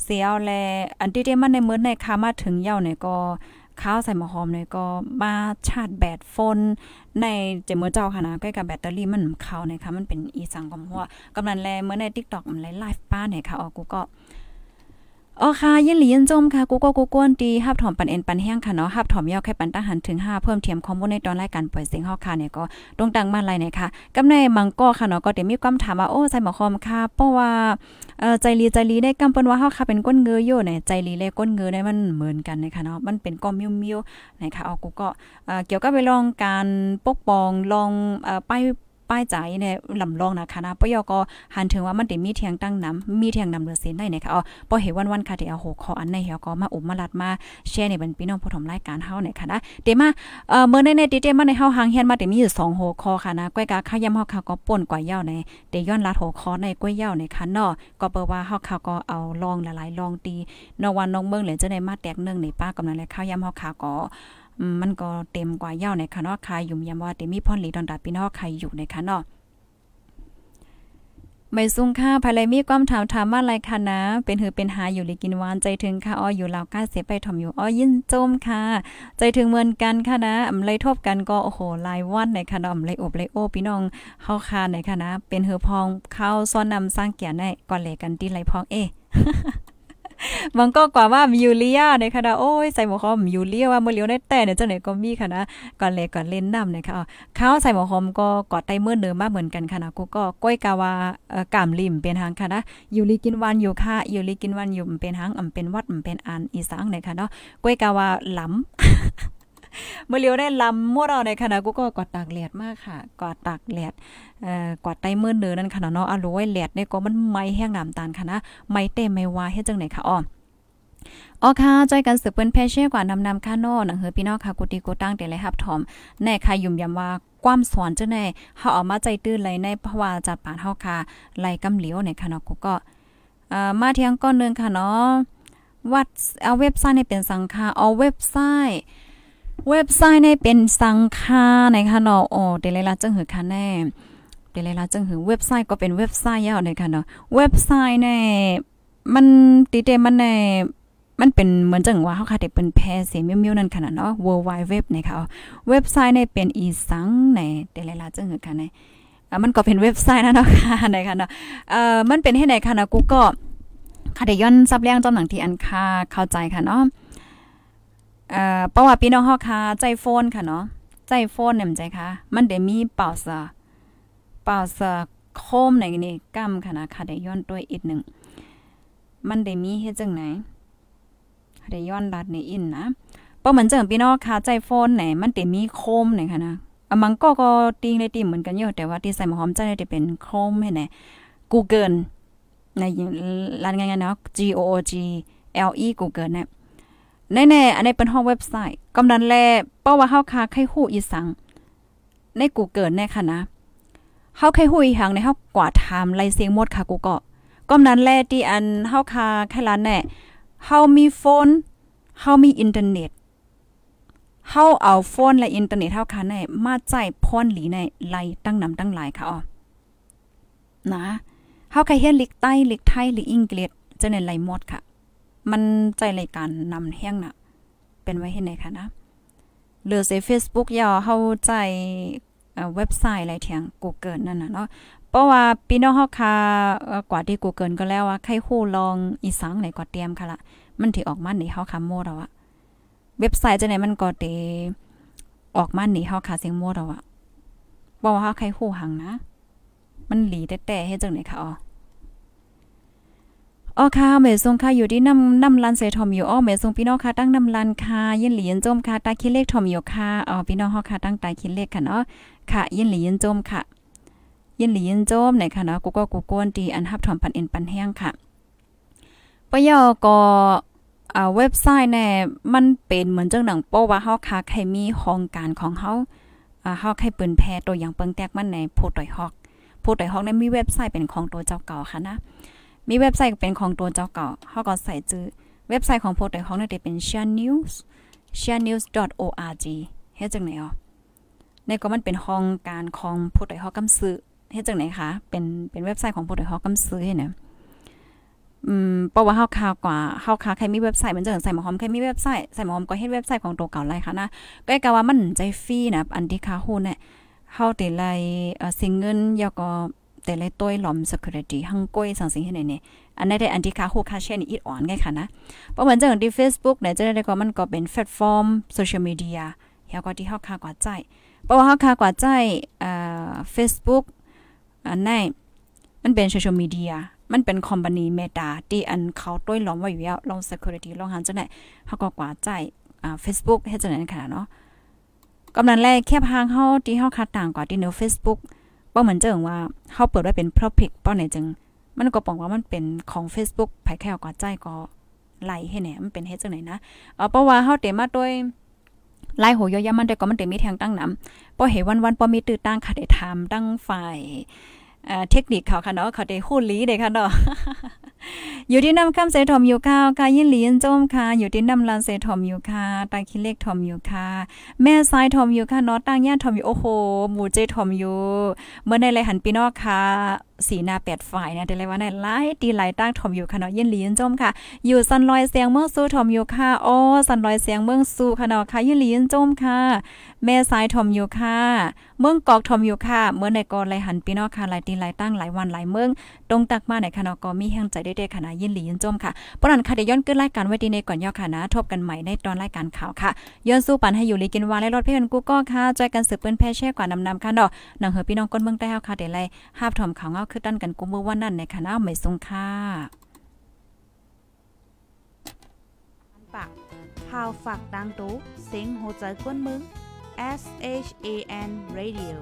[SPEAKER 2] เสียวแลอันที่ได้มันในมื้อในค่ะมาถึงเยาวเนี่ยก็ ข้าวใส่หมอหอมเนี่ยก็มาชาร์จแบตโฟนในเจมือเจ้าค่ะนะใกล้กับแบตเตอรี่มันเข้านะคะมันเป็นอีสังกอมหัวกำลังแลเมื่อใน TikTok มันไลฟ์ป้าเนี่ยค่ะออกูก็ อ๋อค่ะยินหลียินจมค่ะกูก็กูกวนตีฮับถอมปันเอ็นปันแห้งค่ะเนาะฮับถอมยาวแค่ปันตาหันถึง 5 เพิ่มเทียมข้อมูลในตอนรายการปล่อยเสียงเฮาค่ะเนี่ยก็ตรงตังมาไรเนี่ยค่ะกำในมังก็ค่ะเนาะก็เดี๋ยวมีความถามว่าโอ้ใส่หมอคอมค่ะเพราะว่าเอ่อใจลีใจลีได้กำเปิ้นว่าเฮาค่ะเป็นก้นเงยอยู่เนี่ยใจลีและก้นเงยได้มันเหมือนกันนะคะเนาะมันเป็นก้อมมิ้วๆนะคะเอากูก็เอ่อเกี่ยวกับไปลองการปกป้องลองเอ่อไป ป้ายใจเนี่ยลำลองนะคะนะปยก็หันถึงว่ามันได้มีเทียงตั้งน้ำมีเทียงนำเรือเส้นได้นะคะอ๋อพอเห็นวันๆค่ะที่เอาหัวข้ออันในเหี่ยวก็มาอุบมาลัดมาแชร์ในบันพี่น้องผู้ชมรายการเฮาเนี่ยค่ะนะเดี๋ยวมาเอ่อเมื่อในในติเตมาในเฮาหางเฮียนมาเดมีอยู่2หัวข้อค่ะนะก้อยกาข้าย่ำเฮาค่ะก็ป่นกว่าเย้าในเดี๋ยวย้อนลัดหัวข้อในก้อยเย้าในค่ะเนาะก็เปิดว่าเฮาค่ะก็เอาลองหลายๆลองตีนอวันน้องเบิ่งเลยจะได้มาแตกเนื่องในป้ากำลังและข้าวย่ำเฮาค่ะก็ มันก็เต็มกว่าเย้าในค่ะเนาะใครยุ่มยำว่าเต็มมีพ่อนหลีดอนดาพี่น้องใครอยู่ในค่ะเนาะไม่ซุงค่าภายไรมีความถามถามว่าอะไรคะนะ เป็นหือเป็นหาอยู่ลีกินหวานใจถึงค่ะอ้ออยู่ลาวก้าเสียไปถ่อมอยู่อ้อยินโจมค่ะ ใจถึงเหมือนกันค่ะนะอำไรทบกันก็โอ้โหลายวันในค่ะอำไรอบไรโอพี่น้องเฮาคาในค่ะนะ เป็นหือพองเข้าซ้อนนำสร้างเกียรติได้ก่อนเลกันตีไรพองเอ มันก็กว่าว่ามียูเลียในค่ะโอ้ยใส่หมวกหอมยูเลียว่าเมื่อเลี้ยวได้แต่เนี่ยเจ้าไหนก็มีค่ะนะก่อนเลยก่อนเล่นน้ำนะคะข้าวใส่หมวกหอมก็กอดไตเมื่อเดิมมากเหมือนกันค่ะนะกูก็ก้อยกาวากามลิมเป็นทางค่ะนะยูริกินวันอยู่ค่ะยูริกินวันอยู่เป็นหางอ่ำเป็นวัดอ่ำเป็นอันอีสังเนี่ยค่ะเนาะก้อยกาวาหลำ เมื่อเลียวได้ลำมั่วเราในขณะกูก็กอดตากแดดมากค่ะ กอดตากแดดเอ่อกอดไต้มือเนือนั่นค่ะเนาะอร่อยแดดเนี่ยก็มันไม่แห้งน้ำตาลค่ะนะไม่เต็มไม่วาเฮ็ดจังไหนค่ะอ้ออ๋อค่ะใจกันสืบเปิ้นแพเช่กว่านำนำค่าโนหนังเฮอพี่น้องค่ะกุติกูตั้งแต่เลยรับถอมแน่ค่ะยุ่มยำว่าความสอนเจ้าแน่เฮาเอามาใจตื้นเลยในเพราะว่าจัดปานเฮาค่ะไล่กำเหลียวในค่ะเนาะกูก็เอ่อมาเที่ยงก้อนนึงค่ะเนาะวัดเอาเว็บไซต์ในเป็นสังคาเอาเว็บไซต์ เว็บไซต์ในเป็นสังคาในค่ะเนาะโอ้เดลลาจังหือค่ะแน่เดลลาจังหือเว็บไซต์ก็เป็นเว็บไซต์ยาวในค่ะเนาะเว็บไซต์ในมันติเตมันในมันเป็นเหมือนจังว่าเฮาค่ะได้เป็นแพเสียมิวๆนั่นขนาดเนาะ World Wide Web นะคะเว็บไซต์ในเป็นอีสังในแต่หลาจังหือค่ะในอ่ามันก็เป็นเว็บไซต์นะเนาะค่ะในคะเนาะเอ่อมันเป็นให้ไหนค่ะนะกูก็ค่ะได้ย้อนซับเลี้ยงจอมหนังที่อันค่าเข้าใจค่ะเนาะ อ่อเพราะว่าพี่น้องเฮาค่ะใจโฟนค่ะเนาะใจโฟนเนี่ยใจค่ะ มันได้มีเป่าซะเป่าซะโคมในนี่กำค่ะนะค่ะได้ย้อนตัวอีกนึงมันได้มีเฮ็ดจังไหนได้ย้อนรัดในอินนะเพราะเหมือนเจิงพี่น้องค่ะใจโฟนไหนมันเต็มีโคมไหนค่ะนะอมันก็ก็ติงในติเหมือนกันอยู่แต่ว่าที่ใส่หอมใจได้เป็นโคมให้ไหน Google ในร้านงานๆเนาะ G O O G L E Google เนี่ย แน่ๆอันนี้เป็นห้องเว็บไซต์กำนันแลเพราว่าเฮาคาไข่ฮู้อีสัง ใน Google แน่ค่ะนะเฮาไข่ฮู้อีหังในเฮากว่าไทม์ไล่เสียงหมดค่ะกูก็กำนันแลที่อันเฮาคาไข่ร้านแน่เฮามีโฟนเฮามีอินเทอร์เน็ตเฮาเอาโฟนและอินเทอร์เน็ตเฮาค่ะในมาใจพรหลีในไล่ตั้งนำตั้งหลายค่ะอ๋อนะเฮาเคยเฮียนลิกใต้ลิกไทยลิกอังกฤษจะในไล่หมดค่ะ มันใจรายการนำแห้งน่ะ เป็นไว้ให้ไหนคะนะเหลือเซ Facebook ยาเฮาใจเว็บไซต์อะไรเทียง Google นั่นน่ะเนาะเพราะว่าพี่น้องเฮาคากว่าที่ Google ก็แล้วว่าใครฮู้ลองอีสังไหนก็เตรียมค่ะละมันที่ออกมานี่เฮาคำโมดเอาอะเว็บไซต์จังไหนมันก็เตออกมานี่เฮาคาเสียงโมดเอาอะบ่ว่าเฮาใครฮู้หังนะ มันหลีแต่ๆเฮ็ดจังไหนคะอ๋อ อ๋อค่ะเมซงค่ะอยู่ที่น้ำน้ำลันเสทอมอยู่อ๋อเมซงพี่น้องค่ะตั้งน้ำลันค่ะยินหลียินจมค่ะตาคิดเลขทอมอยู่ค่ะอ๋อพี่น้องเฮาค่ะตั้งตาคิดเลขค่ะเนาะค่ะยินหลียินจมค่ะ ยินหลียินจมในค่ะเนาะกูก็กูกนตีอันฮับถอมปันเอ็นปันแห้งค่ะปยอก็อ่าเว็บไซต์แน่มันเป็นเหมือนจังหนังโป้ว่าเฮาคาใครมีโครงการของเฮาอ่าเฮาใครปืนแพตัวอย่างเปิงแตกมันในโพดอยฮอกโพดอยฮอกนั้นมีเว็บไซต์เป็นของตัวเจ้าเก่าค่ะนะ มีเว็บไซต์เป็นของตัวเจ้าเก่าเฮาก็ใส่ชื่อเว็บไซต์ของโพดอยฮอกนั่นเป็น share news share news org เฮ็ดจังไหนอ๋อในก็มันเป็นห้องการของโพดอยฮอกกำซื้อเฮ็ดจังไหนคะ เป็นเป็นเว็บไซต์ของผู้ใดเฮากำซื้อให้นะอืมเพราะว่าเฮาคากว่าเฮาคาใครมีเว็บไซต์มันจังใส่หมอหอมใครมีเว็บไซต์ใส่หมอหอมก็เฮ็ดเว็บไซต์ของตัวเก่าไรค่ะนะก็กะว่ามันใจฟรีนะอันที่คาฮู้เนี่ยเฮาต่ไลเอ่อสิงเงินยาก็ แต่ไลต้วยหลอม security หังก้อยสังสิงให้ไหนๆอันนั้นได้อันที่คาฮู้คาแชร์นี่อีดอ่อนไงค่ะนะเพราะเหมือนจังที่ Facebook เนี่ยจะได้ก็มันก็เป็นแพลตฟอร์มโซเชียลมีเดียเฮาก็ที่เฮาคากว่าใจเพราะว่าเฮาคากว่าใจเอ่อ Facebook อันไหนมันเป็นโซเชียลมีเดียมันเป็นคอมพานีเมตาที่อันเขาต้วยล้อมไว้อยู่แล้วลอง security ลองหันจังได๋เฮาก็กว่าใจอ่า Facebook เฮ็ดจังได๋ค่ะเนาะกำลังแรกแคบหางเฮาที่เฮาคัดต่างกว่าที่ใน Facebook ป้อเหมือนเจิงว่าเฮาเปิดไว้เป็นพระพิกป้อไหนจังมันก็บอกว่ามันเป็นของ Facebook ไผแค่ก็ใจก็ไหลให้แหนมันเป็นเฮ็ดจังไหนนะเออเพราะว่าเฮาเตมาด้วยไล่โหยอยามันได้ก็มันเตะมีแทงตั้งนำป้อเห็นวันๆป้อมีตื้อตั้งค่ะได้ถามตั้งฝ่าย เทคนิคเขาค่ะเนาะเขาได้หู้ลีเด้ค่ะเนาะอยู่ที่น้ำคำเสถมอยู่ค่ะกายินหลีนจมค่ะ อยู่ที่น้ำลานเสถมอยู่ค่ะตาคิเล็กถมอยู่ค่ะ แม่ซ้ายถมอยู่ค่ะเนาะตั้งย่าถมอยู่โอ้โหหมู่เจถมอยู่ เมื่อในไรหันปีนอกค่ะ สีหน้าแปดฝ่ายเนี่ยแต่ไรว่าในไล่ตีไหลตั้งถมอยู่ค่ะเนาะยินหลีนจมค่ะ อยู่สันลอยเสียงเมืองสู้ถมอยู่ค่ะโอ้สันลอยเสียงเมืองสู้ค่ะเนาะค่ะยินหลีนจมค่ะ แม่ซ้ายถมอยู่ค่ะ เมืองกอกถมอยู่ค่ะ เมื่อในกอไรหันปีนอกค่ะหลายตีหลายตั้งหลายวันหลายเมืองตรงตักมาไหนค่ะเนาะก็มีแห่งใจได้ๆค่ะนะยินหลียินจมค่ะปนันค่ะเดี๋ยวย้อนขึ้นรายการไว้ดีในก่อนย่อค่ะนะทบกันใหม่ในตอนรายการข่าวค่ะย้อนสู้ปันให้อยู่ลีกินวาและรถเพื่อนกูก็ค่ะใจกันสืบเปิ้นแพ่แช่กว่านำนำค่ะเนาะนังเฮอพี่น้องก้นเมืองใต้เฮาค่ะเดี๋ยวไล่หาบถมข่าวเงาคือดันกันกูมือวันนั้นในค่ะนะไม่ทรงค่า
[SPEAKER 1] ปากพาวฝากดังตู้เซ็งโหใจกวนมึง S H A N Radio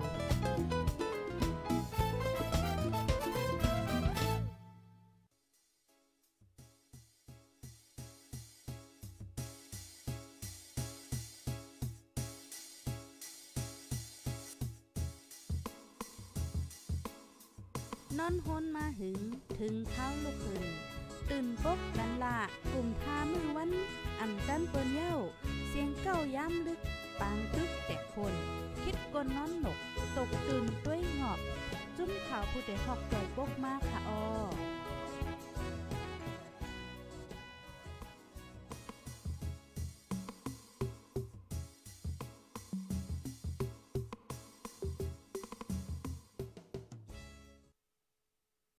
[SPEAKER 1] ถึงเท้าลูกหึงตื่นปกกันละกลุ่มทามือวันอ่ำจันเปิ้นเย้า เสียงเก้าย้ำลึก ปางตึกแต่คน คิดกนนอนหนก ตกตื่นด้วยหงอบ จุ้มข่าวผู้เดหอกใจปกมากค่ะออ